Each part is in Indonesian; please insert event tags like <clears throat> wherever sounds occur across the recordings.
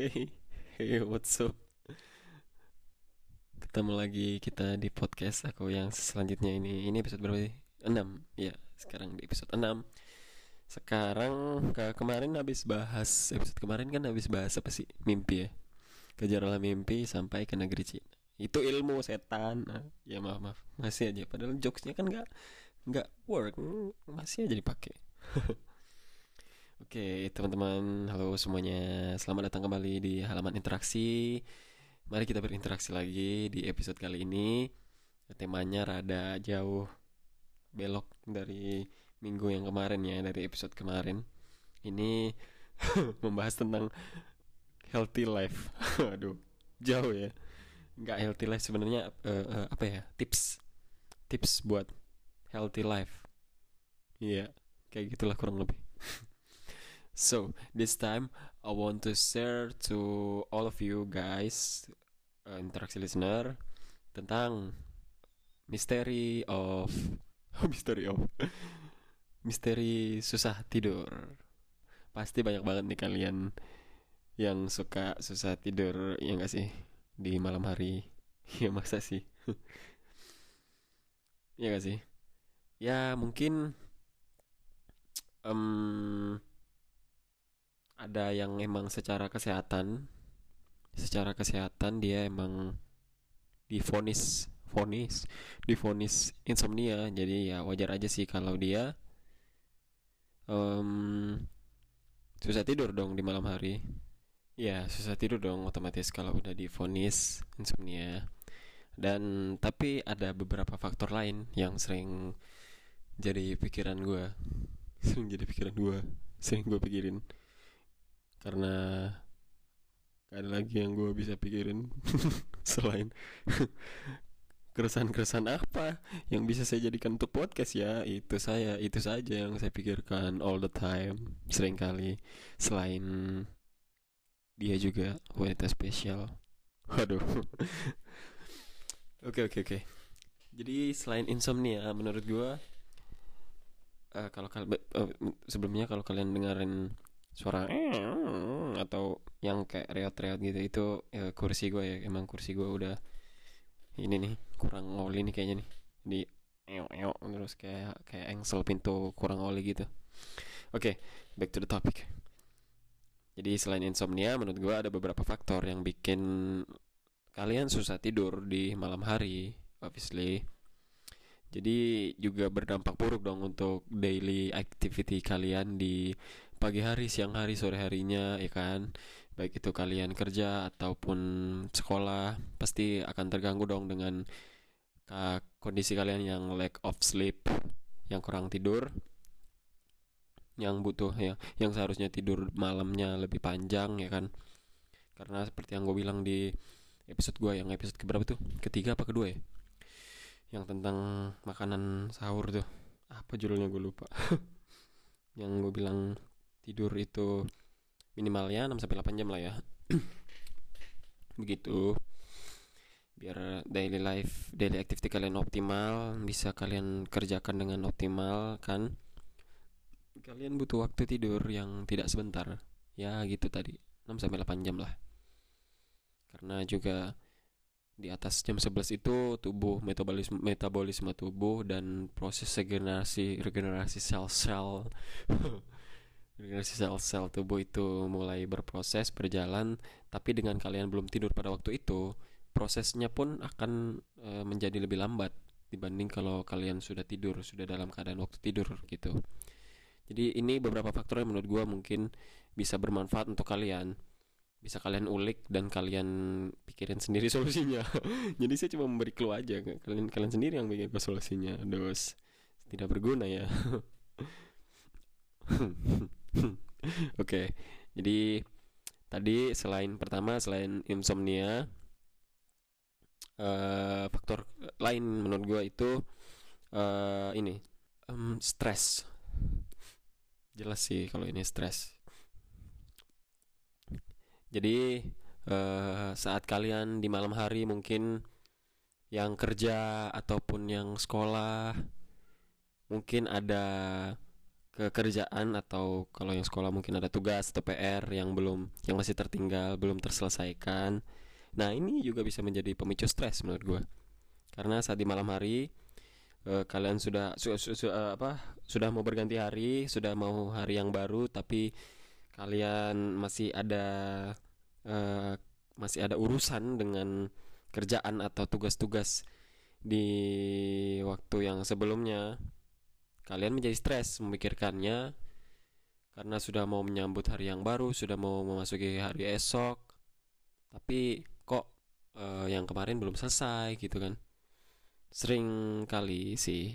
Hey, hey, what's up? Ketemu lagi kita di podcast aku yang selanjutnya ini. Ini episode berapa sih? 6. Ya, sekarang di episode 6. Sekarang ke kemarin habis bahas episode kemarin kan habis bahas apa sih? Mimpi ya. Kejarlah mimpi sampai ke negeri Cina. Itu ilmu setan. Nah, ya maaf maaf. Masih aja padahal jokesnya kan nggak nggak work. Masih aja dipakai. <laughs> Oke, teman-teman, halo semuanya. Selamat datang kembali di halaman interaksi. Mari kita berinteraksi lagi di episode kali ini. Temanya rada jauh belok dari minggu yang kemarin ya, dari episode kemarin. Ini <laughs> membahas tentang healthy life. <laughs> Aduh, jauh ya. Nggak healthy life sebenarnya uh, uh, apa ya? Tips. Tips buat healthy life. Iya, kayak gitulah kurang lebih. <laughs> So this time I want to share to all of you guys, uh, interaksi listener, tentang misteri of <laughs> misteri of <laughs> misteri susah tidur. Pasti banyak banget nih kalian yang suka susah tidur ya gak sih di malam hari. <laughs> Ya masa sih? ya gak sih? Ya mungkin um, ada yang emang secara kesehatan secara kesehatan dia emang difonis fonis difonis insomnia. Jadi ya wajar aja sih kalau dia um, susah tidur dong di malam hari. Ya susah tidur dong otomatis kalau udah difonis insomnia. Dan tapi ada beberapa faktor lain yang sering jadi pikiran gue <laughs> sering jadi pikiran gue sering gue pikirin karena gak ada lagi yang gue bisa pikirin <laughs> selain keresahan-keresahan apa yang bisa saya jadikan untuk podcast ya. Itu saya itu saja yang saya pikirkan all the time sering kali selain dia juga wanita spesial. Waduh. <laughs> Oke oke oke. Jadi selain insomnia menurut gue uh, kalau kalian uh, sebelumnya kalau kalian dengerin suara atau yang kayak reot-reot gitu itu ya, kursi gue ya emang kursi gue udah ini nih kurang oli nih kayaknya nih. Di eo eo terus kayak kayak engsel pintu kurang oli gitu. Oke okay, back to the topic. Jadi selain insomnia menurut gue ada beberapa faktor yang bikin kalian susah tidur di malam hari obviously. Jadi juga berdampak buruk dong untuk daily activity kalian di pagi hari, siang hari, sore harinya ya kan. Baik itu kalian kerja ataupun sekolah pasti akan terganggu dong dengan kondisi kalian yang lack of sleep, yang kurang tidur. Yang butuh ya, yang seharusnya tidur malamnya lebih panjang ya kan. Karena seperti yang gue bilang di episode gue yang episode keberapa tuh? Ketiga apa kedua ya? yang tentang makanan sahur tuh apa judulnya gue lupa <laughs> yang gue bilang tidur itu minimalnya 6 sampai 8 jam lah ya. <clears throat> Begitu. Biar daily life daily activity kalian optimal bisa kalian kerjakan dengan optimal kan? Kalian butuh waktu tidur yang tidak sebentar. Ya gitu tadi. 6 sampai 8 jam lah. Karena juga di atas jam 11 itu tubuh metabolisme metabolisme tubuh dan proses regenerasi regenerasi sel-sel <laughs> regenerasi sel-sel tubuh itu mulai berproses berjalan tapi dengan kalian belum tidur pada waktu itu prosesnya pun akan e, menjadi lebih lambat dibanding kalau kalian sudah tidur sudah dalam keadaan waktu tidur gitu jadi ini beberapa faktor yang menurut gue mungkin bisa bermanfaat untuk kalian bisa kalian ulik dan kalian pikirin sendiri <laughs> solusinya. Jadi saya cuma memberi clue aja, kalian kalian sendiri yang bikin solusinya. Dos tidak berguna ya. <laughs> <laughs> Oke, okay. jadi tadi selain pertama selain insomnia, uh, faktor lain menurut gue itu uh, ini um, stres. Jelas sih kalau ini stres jadi uh, saat kalian di malam hari mungkin yang kerja ataupun yang sekolah mungkin ada ke kerjaan atau kalau yang sekolah mungkin ada tugas atau PR yang belum yang masih tertinggal belum terselesaikan. Nah ini juga bisa menjadi pemicu stres menurut gue karena saat di malam hari uh, kalian sudah su, su, su, uh, apa sudah mau berganti hari sudah mau hari yang baru tapi kalian masih ada uh, masih ada urusan dengan kerjaan atau tugas-tugas di waktu yang sebelumnya kalian menjadi stres memikirkannya karena sudah mau menyambut hari yang baru, sudah mau memasuki hari esok, tapi kok uh, yang kemarin belum selesai gitu kan? Sering kali sih,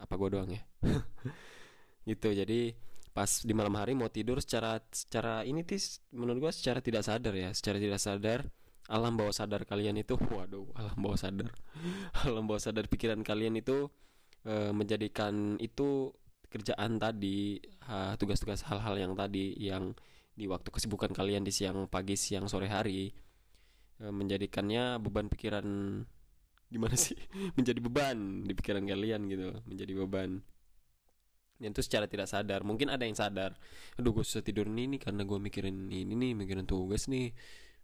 apa gue doang ya? <laughs> gitu, jadi pas di malam hari mau tidur secara secara ini tis menurut gue secara tidak sadar ya, secara tidak sadar alam bawah sadar kalian itu. <laughs> Waduh alam bawah sadar. <laughs> Alam bawah sadar pikiran kalian itu e, menjadikan itu kerjaan tadi tugas-tugas hal-hal yang tadi yang di waktu kesibukan kalian di siang pagi siang sore hari e, menjadikannya beban pikiran gimana sih? <laughs> Menjadi beban di pikiran kalian gitu menjadi beban. Dan itu secara tidak sadar mungkin ada yang sadar aduh gue susah tidur nih, nih karena gue mikirin ini nih mikirin tugas nih.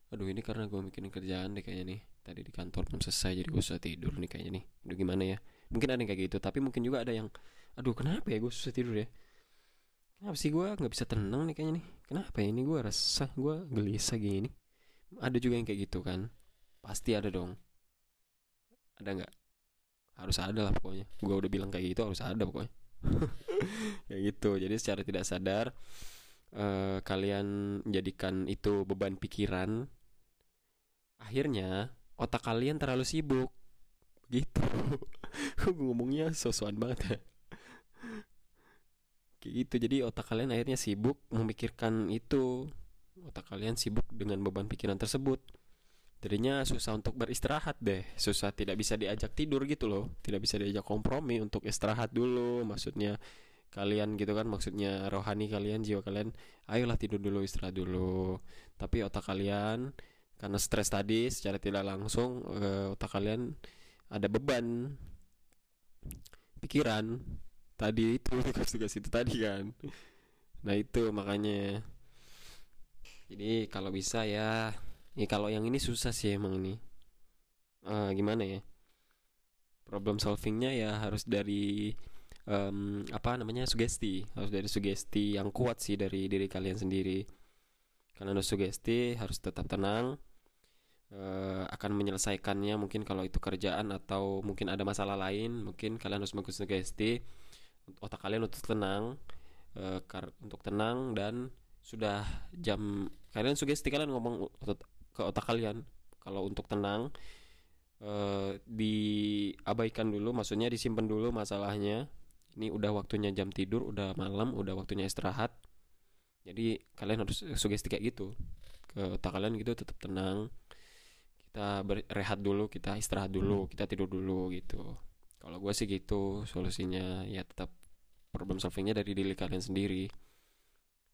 Aduh ini karena gue mikirin kerjaan deh kayaknya nih. Tadi di kantor belum selesai jadi gue susah tidur nih kayaknya nih. Aduh gimana ya mungkin ada yang kayak gitu tapi mungkin juga ada yang aduh kenapa ya gue susah tidur ya? Kenapa sih gue nggak bisa tenang nih kayaknya nih? Kenapa ya ini gue resah gue gelisah gini? Ada juga yang kayak gitu kan. Pasti ada dong. Ada nggak? Harus ada lah pokoknya. Gue udah bilang kayak gitu harus ada pokoknya. <laughs> Kayak gitu. Jadi secara tidak sadar uh, kalian menjadikan itu beban pikiran. Akhirnya otak kalian terlalu sibuk. Gitu <laughs> <laughs> ngomongnya sosokan banget ya. Kayak gitu jadi otak kalian akhirnya sibuk memikirkan itu. Otak kalian sibuk dengan beban pikiran tersebut. Jadinya susah untuk beristirahat deh. Susah tidak bisa diajak tidur gitu loh. Tidak bisa diajak kompromi untuk istirahat dulu. Maksudnya kalian gitu kan maksudnya rohani kalian jiwa kalian ayolah tidur dulu istirahat dulu. Tapi otak kalian karena stres tadi secara tidak langsung uh, otak kalian ada beban pikiran. Tadi itu <laughs> tugas-tugas itu tadi kan. Nah itu makanya. Jadi kalau bisa ya ya kalau yang ini susah sih emang ini. Uh, gimana ya? Problem solvingnya ya harus dari um, apa namanya sugesti. Harus dari sugesti yang kuat sih dari diri kalian sendiri. Karena ada sugesti harus tetap tenang uh, akan menyelesaikannya mungkin kalau itu kerjaan atau mungkin ada masalah lain mungkin kalian harus sugesti. Otak kalian untuk tenang uh, untuk tenang dan sudah jam kalian sugesti kalian ngomong ke otak kalian. Kalau untuk tenang uh, diabaikan dulu maksudnya disimpan dulu masalahnya. Ini udah waktunya jam tidur udah malam udah waktunya istirahat. Jadi kalian harus sugesti kayak gitu ke otak kalian gitu tetap tenang kita berehat dulu kita istirahat dulu hmm. kita tidur dulu gitu. Kalau gue sih gitu solusinya ya tetap problem solvingnya dari diri kalian sendiri.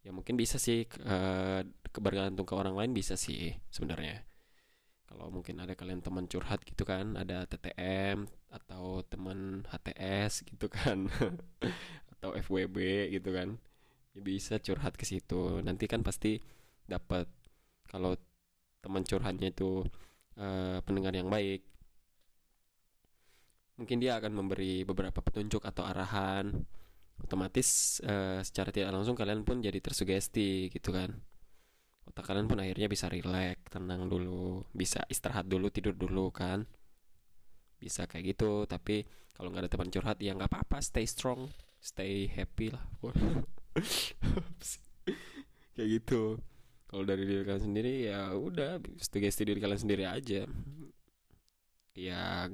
Ya mungkin bisa sih uh, bergantung ke orang lain bisa sih sebenarnya. Kalau mungkin ada kalian teman curhat gitu kan ada TTM atau teman HTS gitu kan <laughs> atau FWB gitu kan ya bisa curhat ke situ. Nanti kan pasti dapat. Kalau teman curhatnya itu uh, pendengar yang baik. Mungkin dia akan memberi beberapa petunjuk atau arahan. Otomatis uh, secara tidak langsung kalian pun jadi tersugesti gitu kan. Otak kalian pun akhirnya bisa rileks tenang dulu bisa istirahat dulu tidur dulu kan. Bisa kayak gitu tapi kalau nggak ada teman curhat ya nggak apa-apa stay strong stay happy lah. <laughs> <laughs> Kayak gitu kalau dari diri kalian sendiri ya udah sugesti diri kalian sendiri aja. Ya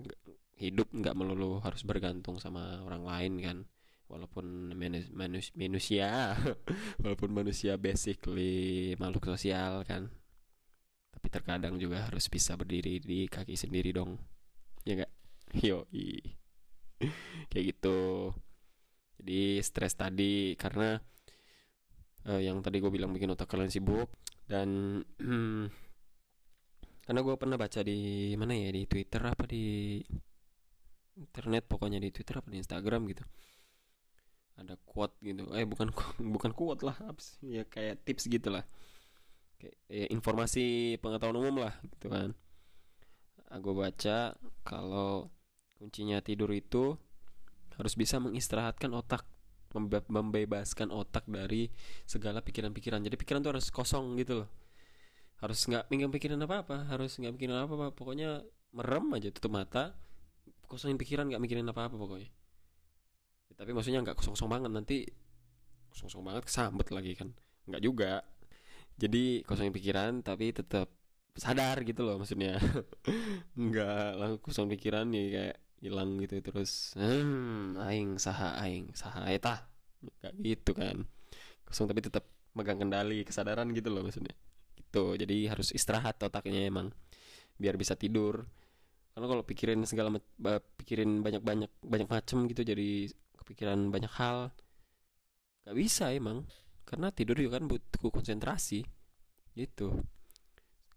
hidup nggak melulu harus bergantung sama orang lain kan. Walaupun manus, manus, manusia <laughs> walaupun manusia basically makhluk sosial kan. Tapi terkadang juga harus bisa berdiri di kaki sendiri dong. Ya nggak? Yo <laughs> kayak gitu. Jadi stres tadi karena uh, yang tadi gue bilang bikin otak kalian sibuk dan <clears throat> karena gue pernah baca di mana ya di Twitter apa di internet pokoknya di Twitter apa di Instagram gitu. Ada quote gitu. Eh bukan <laughs> bukan quote lah apa ya kayak tips gitu lah. Kayak ya, informasi pengetahuan umum lah gitu kan. Aku baca kalau kuncinya tidur itu harus bisa mengistirahatkan otak membe- membebaskan otak dari segala pikiran-pikiran. Jadi pikiran tuh harus kosong gitu loh. Harus nggak minggir pikiran apa apa harus nggak mikirin apa apa pokoknya merem aja tutup mata kosongin pikiran nggak mikirin apa apa pokoknya. Ya, tapi maksudnya nggak kosong-kosong banget nanti kosong-kosong banget kesambet lagi kan. Nggak juga. Jadi kosongin pikiran tapi tetap sadar gitu loh maksudnya. <laughs> Nggak langsung kosong pikiran nih kayak hilang gitu terus hmm aing saha aing saha eta. Nggak gitu kan. Kosong tapi tetap megang kendali kesadaran gitu loh maksudnya. Gitu jadi harus istirahat otaknya emang biar bisa tidur. Karena kalau pikirin segala pikirin banyak banyak banyak macem gitu jadi kepikiran banyak hal nggak bisa emang. Karena tidur juga kan butuh konsentrasi gitu.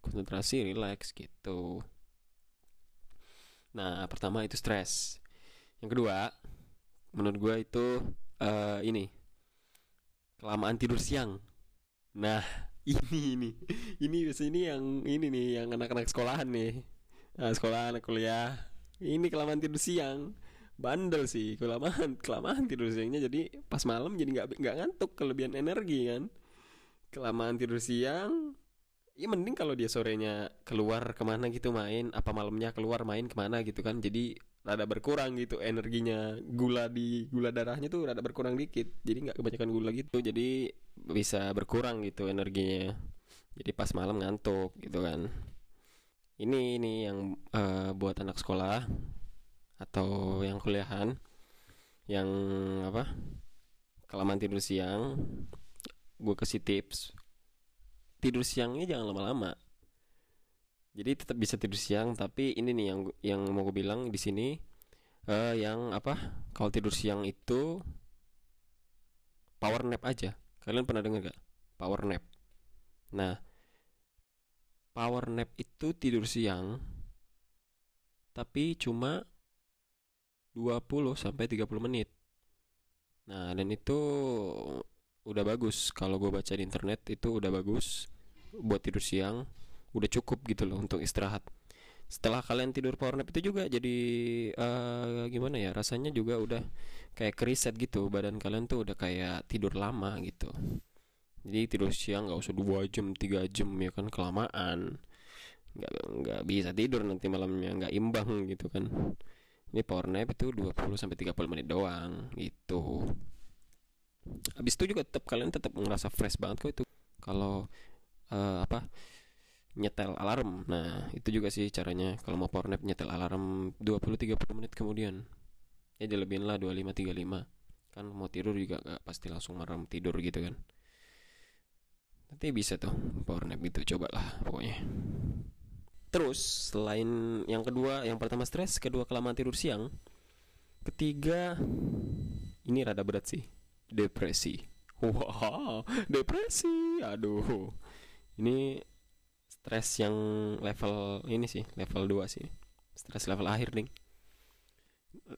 Konsentrasi relax gitu nah pertama itu stres. Yang kedua menurut gue itu eh, ini kelamaan tidur siang. Nah <laughs> ini ini ini biasanya ini yang ini nih yang anak-anak sekolahan nih. Nah, sekolah anak kuliah. Ini kelamaan tidur siang. Bandel sih kelamaan <laughs> kelamaan tidur siangnya. Jadi pas malam jadi nggak nggak ngantuk kelebihan energi kan. Kelamaan tidur siang ya mending kalau dia sorenya keluar ke mana gitu main apa malamnya keluar main ke mana gitu kan. Jadi rada berkurang gitu energinya. Gula di gula darahnya tuh rada berkurang dikit. Jadi nggak kebanyakan gula gitu. Jadi bisa berkurang gitu energinya. Jadi pas malam ngantuk gitu kan. Ini ini yang eh, buat anak sekolah atau yang kuliahan. Yang apa? Kelamaan tidur siang. Gue kasih tips tidur siangnya jangan lama-lama. Jadi tetap bisa tidur siang tapi ini nih yang yang mau gue bilang di sini eh yang apa kalau tidur siang itu power nap aja. Kalian pernah dengar gak? Power nap. Nah power nap itu tidur siang tapi cuma 20 sampai 30 menit. Nah, dan itu udah bagus. Kalau gue baca di internet itu udah bagus buat tidur siang, udah cukup gitu loh untuk istirahat. Setelah kalian tidur power nap itu juga jadi eh, gimana ya? Rasanya juga udah kayak keriset gitu, badan kalian tuh udah kayak tidur lama gitu. Jadi tidur siang nggak usah dua jam, tiga jam ya kan kelamaan. Nggak nggak bisa tidur nanti malamnya nggak imbang gitu kan. Ini power nap itu 20 sampai 30 menit doang gitu. Habis itu juga tetap kalian tetap ngerasa fresh banget kok itu. Kalau eh, apa? nyetel alarm. Nah, itu juga sih caranya kalau mau power nap nyetel alarm 20 30 menit kemudian. Ya dilebihin lah 25 35. Kan mau tidur juga gak pasti langsung merem tidur gitu kan. Nanti bisa tuh power nap gitu cobalah pokoknya. Terus selain yang kedua, yang pertama stres, kedua kelamaan tidur siang, ketiga ini rada berat sih, depresi. Wah, <laughs> depresi. Aduh. Ini stres yang level ini sih, level 2 sih. Stres level akhir nih.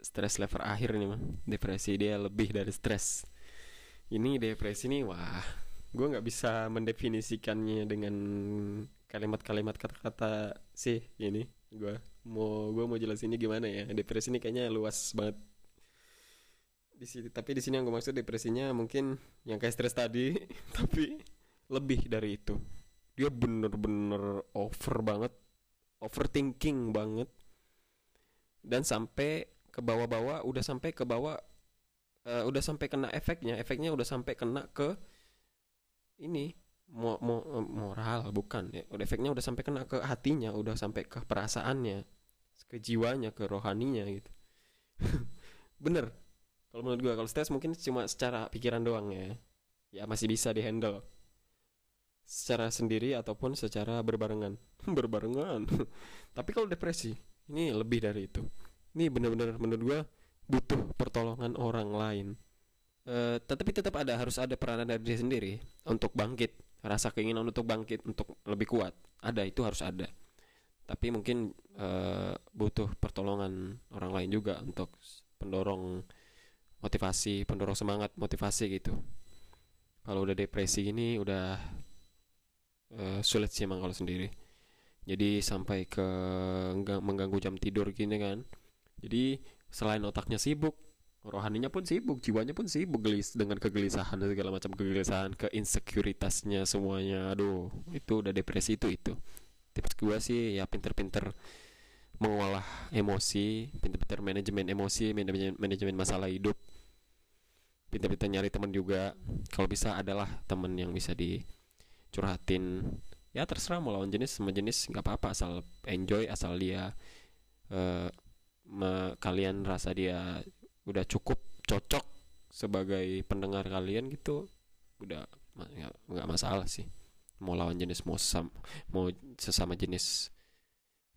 Stres level akhir nih mah. Depresi dia lebih dari stres. Ini depresi nih, wah, gue nggak bisa mendefinisikannya dengan kalimat-kalimat kata-kata sih ini gue mau gue mau jelasinnya gimana ya depresi ini kayaknya luas banget di sini tapi di sini yang gue maksud depresinya mungkin yang kayak stres tadi <laughs> tapi lebih dari itu dia bener-bener over banget overthinking banget. Dan sampai ke bawah-bawah udah sampai ke bawah eh, udah sampai kena efeknya. Efeknya udah sampai kena ke ini mo, mo, moral bukan ya. Udah efeknya udah sampai kena ke hatinya udah sampai ke perasaannya ke jiwanya ke rohaninya gitu. <laughs> Bener. Kalau menurut gua kalau stres mungkin cuma secara pikiran doang ya. Ya masih bisa dihandle secara sendiri ataupun secara berbarengan. <laughs> Berbarengan. <laughs> Tapi kalau depresi ini lebih dari itu. Ini bener-bener menurut gua butuh pertolongan orang lain. Eh, tetapi tetap ada harus ada peranan dari diri sendiri untuk bangkit. Rasa keinginan untuk bangkit untuk lebih kuat. Ada itu harus ada. Tapi mungkin eh, butuh pertolongan orang lain juga untuk pendorong motivasi pendorong semangat motivasi gitu. Kalau udah depresi gini udah uh, sulit sih emang kalau sendiri. Jadi sampai ke mengganggu jam tidur gini kan. Jadi selain otaknya sibuk rohaninya pun sibuk jiwanya pun sibuk gelis dengan kegelisahan dan segala macam kegelisahan ke insecuritasnya semuanya. Aduh itu udah depresi itu itu. Tips gue sih ya pinter-pinter mengolah emosi pinter-pinter manajemen emosi manajemen manajemen masalah hidup. Pinter-pinter nyari teman juga. Kalau bisa adalah teman yang bisa dicurhatin ya terserah mau lawan jenis sama jenis nggak apa-apa asal enjoy asal dia uh, me, kalian rasa dia udah cukup cocok sebagai pendengar kalian gitu udah nggak masalah sih. Mau lawan jenis mau sam mau sesama jenis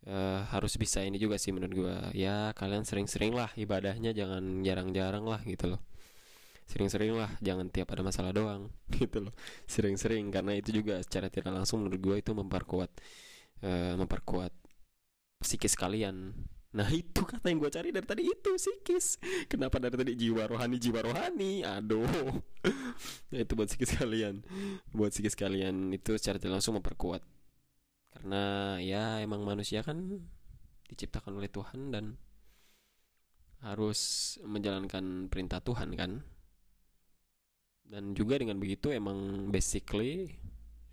uh, harus bisa ini juga sih menurut gua. Ya kalian sering-sering lah ibadahnya jangan jarang-jarang lah gitu loh sering-sering lah jangan tiap ada masalah doang <laughs> gitu loh. Sering-sering karena itu juga secara tidak langsung menurut gua itu memperkuat uh, memperkuat psikis kalian. Nah <laughs> itu kata yang gue cari dari tadi itu psikis. Kenapa dari tadi? Jiwa rohani jiwa rohani. Aduh. <laughs> Nah, Itu buat psikis kalian. Buat psikis kalian itu secara langsung memperkuat. Karena ya emang manusia kan Diciptakan oleh Tuhan dan Harus menjalankan perintah Tuhan kan Dan juga dengan begitu emang basically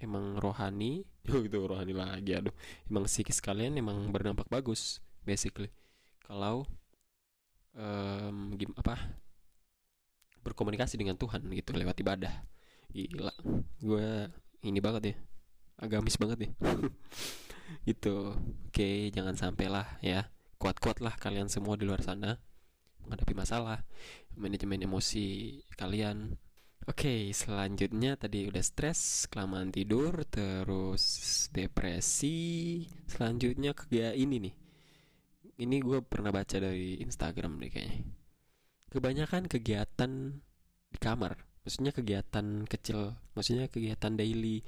Emang rohani. <laughs> Oh itu rohani lagi aduh. Emang psikis kalian emang berdampak bagus basically. Kalau um, gim apa berkomunikasi dengan Tuhan gitu lewat ibadah. Gila. Gue ini banget ya. Agamis banget ya. <laughs> Gitu. Oke jangan sampai lah ya. Kuat-kuat lah kalian semua di luar sana. Menghadapi masalah. Manajemen emosi kalian Oke, selanjutnya tadi udah stres, kelamaan tidur, terus depresi. Selanjutnya kayak ini nih. Ini gue pernah baca dari Instagram deh kayaknya. Kebanyakan kegiatan di kamar maksudnya kegiatan kecil maksudnya kegiatan daily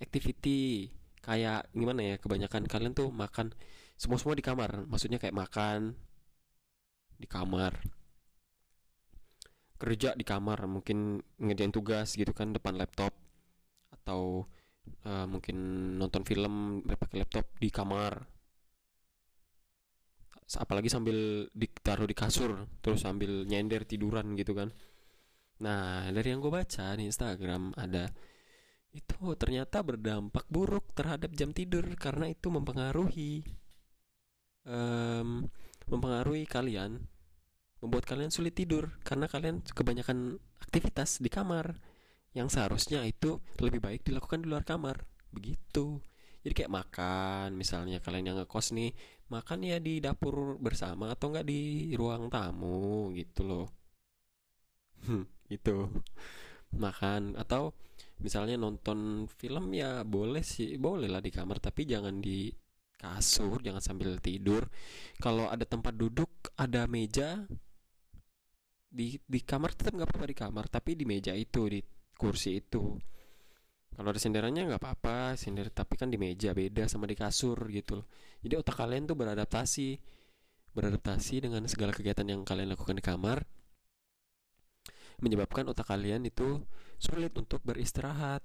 activity. Kayak gimana ya kebanyakan kalian tuh makan semua semua di kamar maksudnya kayak makan di kamar kerja di kamar mungkin ngerjain tugas gitu kan depan laptop atau uh, mungkin nonton film pakai laptop di kamar. Apalagi sambil ditaruh di kasur terus sambil nyender tiduran gitu kan. Nah dari yang gue baca di Instagram ada itu ternyata berdampak buruk terhadap jam tidur karena itu mempengaruhi um, mempengaruhi kalian membuat kalian sulit tidur karena kalian kebanyakan aktivitas di kamar yang seharusnya itu lebih baik dilakukan di luar kamar. Begitu. Jadi kayak makan misalnya kalian yang ngekos nih makan ya di dapur bersama atau enggak di ruang tamu gitu loh. Itu makan atau misalnya nonton film ya boleh sih boleh lah di kamar tapi jangan di kasur jangan sambil tidur. Kalau ada tempat duduk ada meja di di kamar tetap nggak apa-apa di kamar tapi di meja itu di kursi itu. Kalau ada senderannya nggak apa-apa sender tapi kan di meja beda sama di kasur gitu loh. Jadi otak kalian tuh beradaptasi beradaptasi dengan segala kegiatan yang kalian lakukan di kamar. Menyebabkan otak kalian itu sulit untuk beristirahat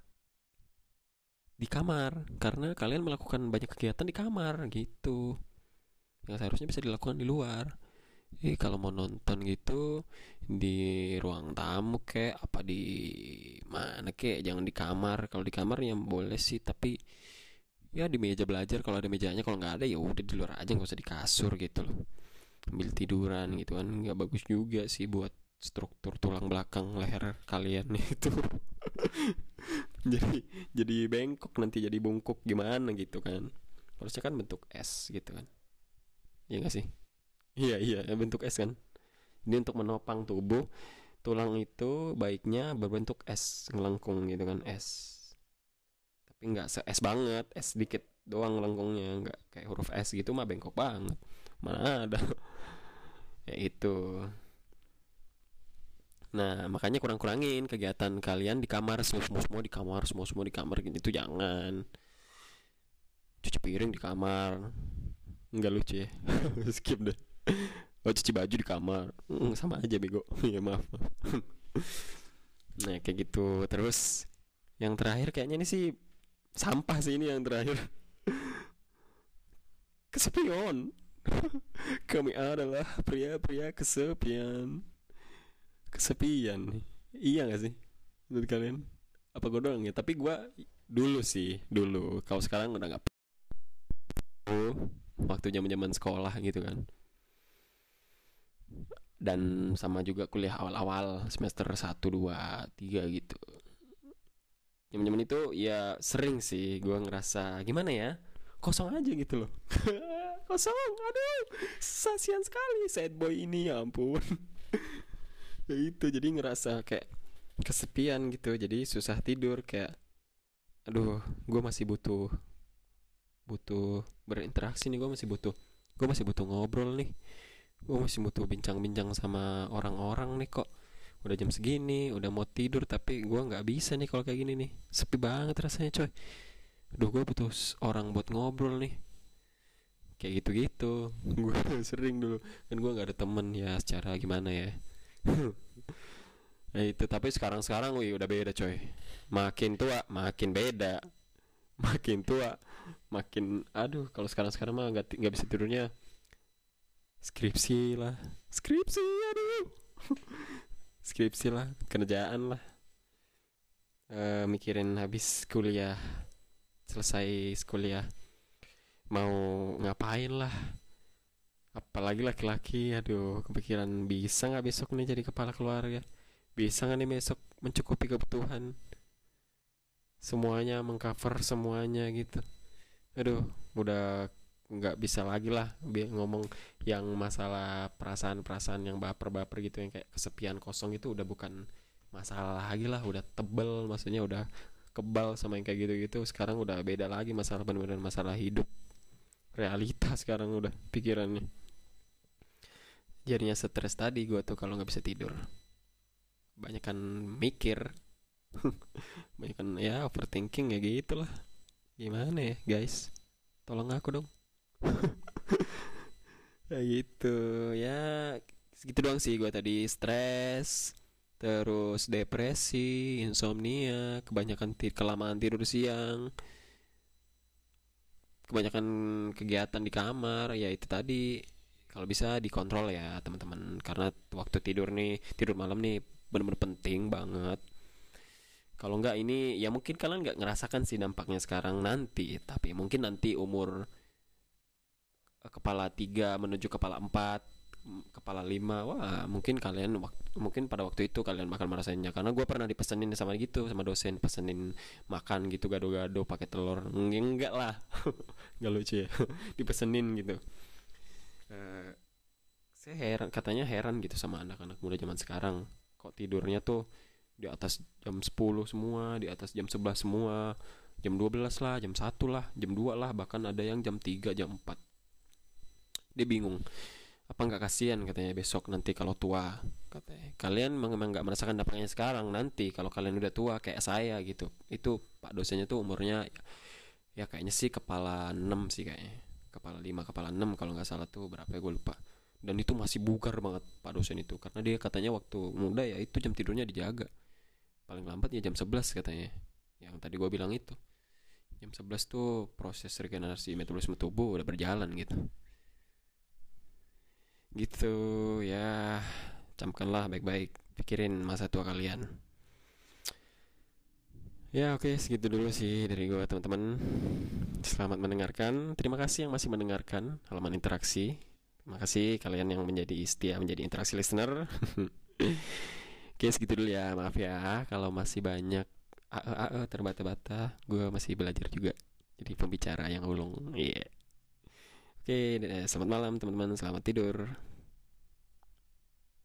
di kamar karena kalian melakukan banyak kegiatan di kamar gitu yang seharusnya bisa dilakukan di luar eh kalau mau nonton gitu di ruang tamu kek apa di mana kek jangan di kamar. Kalau di kamar yang boleh sih tapi ya di meja belajar. Kalau ada mejanya kalau nggak ada ya udah di luar aja nggak usah di kasur gitu loh. Ambil tiduran gitu kan nggak bagus juga sih buat struktur tulang belakang leher kalian <laughs> itu. <laughs> Jadi jadi bengkok nanti jadi bungkuk gimana gitu kan. Harusnya kan bentuk S gitu kan. Ya nggak sih Iya iya bentuk S kan. Ini untuk menopang tubuh tulang itu baiknya berbentuk S ngelengkung gitu kan S. Tapi nggak se S banget, S sedikit doang lengkungnya nggak kayak huruf S gitu mah bengkok banget. Mana ada. <laughs> ya itu. Nah, makanya kurang-kurangin kegiatan kalian di kamar semua semua di kamar, semua semua di kamar gitu itu jangan. Cuci piring di kamar. Enggak lucu ya. <laughs> Skip deh <laughs> oh cuci baju di kamar. Hmm, sama aja bego. <laughs> Ya maaf, <laughs> nah kayak gitu. Terus yang terakhir kayaknya ini sih sampah sih ini yang terakhir. Kesepian. Kami adalah pria-pria kesepian. Kesepian iya gak sih menurut kalian? Apa gue doang ya tapi gue dulu sih dulu. Kalau sekarang udah nggak waktu zaman zaman sekolah gitu kan dan sama juga kuliah awal-awal semester 1, 2, 3 gitu. Zaman-zaman itu ya sering sih gue ngerasa gimana ya? Kosong aja gitu loh. <laughs> Kosong aduh sasian sekali sad boy ini ya ampun. <laughs> Ya itu jadi ngerasa kayak kesepian gitu jadi susah tidur kayak aduh gue masih butuh butuh berinteraksi nih gue masih butuh gue masih butuh ngobrol nih gue masih butuh bincang-bincang sama orang-orang nih kok. Udah jam segini udah mau tidur tapi gue nggak bisa nih kalau kayak gini nih. Sepi banget rasanya coy. Aduh gue butuh orang buat ngobrol nih. Kayak gitu-gitu. <laughs> Gue sering dulu. Kan gue nggak ada temen ya secara gimana ya. Nah <laughs> itu tapi sekarang sekarang wih udah beda coy. Makin tua makin beda. <laughs> Makin tua makin aduh kalau sekarang sekarang mah nggak nggak bisa tidurnya skripsi lah. Skripsi aduh. <laughs> Skripsi lah kerjaan lah. E, mikirin habis kuliah selesai kuliah. Mau ngapain lah? Apalagi laki-laki aduh kepikiran bisa nggak besok nih jadi kepala keluarga? Bisa nggak nih besok mencukupi kebutuhan? Semuanya mengcover semuanya gitu. Aduh udah nggak bisa lagi lah ngomong yang masalah perasaan-perasaan yang baper-baper gitu yang kayak kesepian kosong itu udah bukan masalah lagi lah udah tebel maksudnya udah kebal sama yang kayak gitu-gitu. Sekarang udah beda lagi masalah benar-benar masalah hidup realita sekarang udah pikirannya. Jadinya stres tadi gue tuh kalau nggak bisa tidur. Banyak kan mikir <laughs> banyak kan ya overthinking ya gitulah. Gimana ya guys? Tolong aku dong <laughs> ya gitu. Ya segitu doang sih gue tadi. Stres terus depresi insomnia kebanyakan kelamaan tidur siang kebanyakan kegiatan di kamar. Ya itu tadi. Kalau bisa dikontrol ya teman-teman. Karena waktu tidur nih tidur malam nih benar-benar penting banget. Kalau enggak ini ya mungkin kalian nggak ngerasakan sih dampaknya sekarang nanti. Tapi mungkin nanti umur kepala tiga menuju kepala empat kepala lima wah mungkin kalian mungkin pada waktu itu kalian bakal merasainnya. Karena gue pernah dipesenin sama gitu sama dosen pesenin makan gitu gado-gado pakai telur. Enggak lah. <laughs> Nggak lucu ya. <laughs> Dipesenin gitu. Uh, saya heran katanya heran gitu sama anak-anak muda zaman sekarang. Kok tidurnya tuh di atas jam 10 semua di atas jam 11 semua. Jam 12 lah jam 1 lah jam 2 lah bahkan ada yang jam 3 jam 4 dia bingung apa nggak kasihan? katanya besok nanti kalau tua katanya. Kalian memang nggak merasakan dampaknya sekarang nanti kalau kalian udah tua kayak saya gitu. Itu pak dosennya tuh umurnya ya kayaknya sih kepala 6 sih kayaknya. Kepala 5 kepala 6 kalau nggak salah tuh berapa ya gue lupa. Dan itu masih bugar banget pak dosen itu karena dia katanya waktu muda ya itu jam tidurnya dijaga. Paling lambat ya jam 11 katanya yang tadi gue bilang itu. Jam 11 tuh proses regenerasi metabolisme tubuh udah berjalan gitu gitu ya. Camkanlah baik-baik. Pikirin masa tua kalian. Ya oke. Okay, segitu dulu sih dari gue teman-teman. Selamat mendengarkan. Terima kasih yang masih mendengarkan halaman interaksi. Terima kasih kalian yang menjadi setia menjadi interaksi listener. <laughs> Oke segitu dulu ya. Maaf ya kalau masih banyak ae ae terbata-bata. Gue masih belajar juga. Jadi pembicara yang ulung. Iya. yeah. Oke, selamat malam teman-teman, selamat tidur.